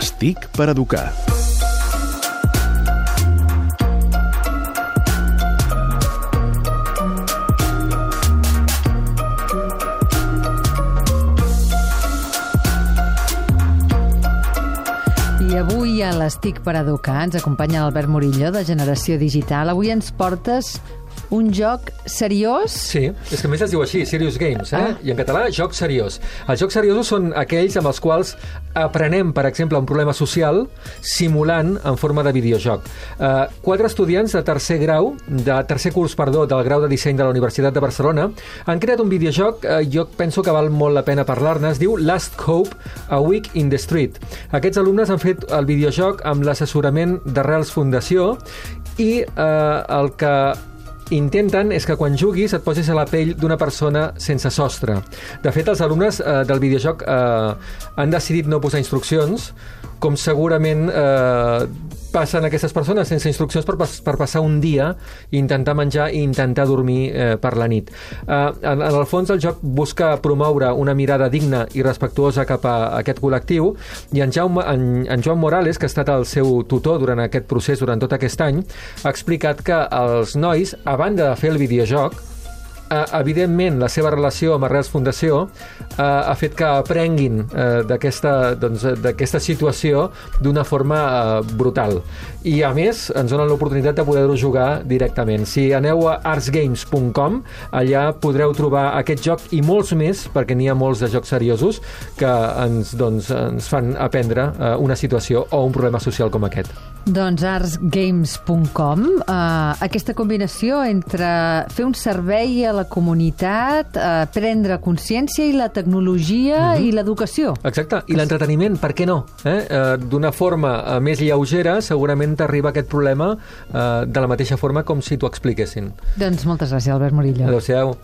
Les TIC per educar. I avui a l'Estic per Educar ens acompanya l'Albert Murillo, de Generació Digital. Avui ens portes un joc seriós? Sí, és que a més es diu així, Serious Games, eh? Ah. I en català, joc seriós. Els jocs seriosos són aquells amb els quals aprenem, per exemple, un problema social simulant en forma de videojoc. Uh, quatre estudiants de tercer grau, de tercer curs, perdó, del grau de disseny de la Universitat de Barcelona, han creat un videojoc, uh, jo penso que val molt la pena parlar-ne, es diu Last Hope, A Week in the Street. Aquests alumnes han fet el videojoc amb l'assessorament d'Arrels Fundació i uh, el que intenten és que quan juguis et posis a la pell d'una persona sense sostre. De fet, els alumnes eh, del videojoc eh, han decidit no posar instruccions, com segurament eh, passen aquestes persones sense instruccions per, pas, per passar un dia i intentar menjar i intentar dormir eh, per la nit. Eh, en, en el fons, el joc busca promoure una mirada digna i respectuosa cap a aquest col·lectiu i en, Jaume, en, en Joan Morales, que ha estat el seu tutor durant aquest procés, durant tot aquest any, ha explicat que els nois, a banda de fer el videojoc, eh, evidentment la seva relació amb Arrels Fundació eh, ha fet que aprenguin eh, d'aquesta doncs, situació d'una forma eh, brutal. I a més ens donen l'oportunitat de poder-ho jugar directament. Si aneu a artsgames.com allà podreu trobar aquest joc i molts més, perquè n'hi ha molts de jocs seriosos que ens, doncs, ens fan aprendre eh, una situació o un problema social com aquest. Doncs artsgames.com eh, aquesta combinació entre fer un servei a la comunitat, eh, prendre consciència i la tecnologia i l'educació. Exacte, i l'entreteniment, per què no? Eh? Eh, D'una forma eh, més lleugera, segurament t'arriba aquest problema eh, de la mateixa forma com si t'ho expliquessin. Doncs moltes gràcies, Albert Murillo. Adéu-siau.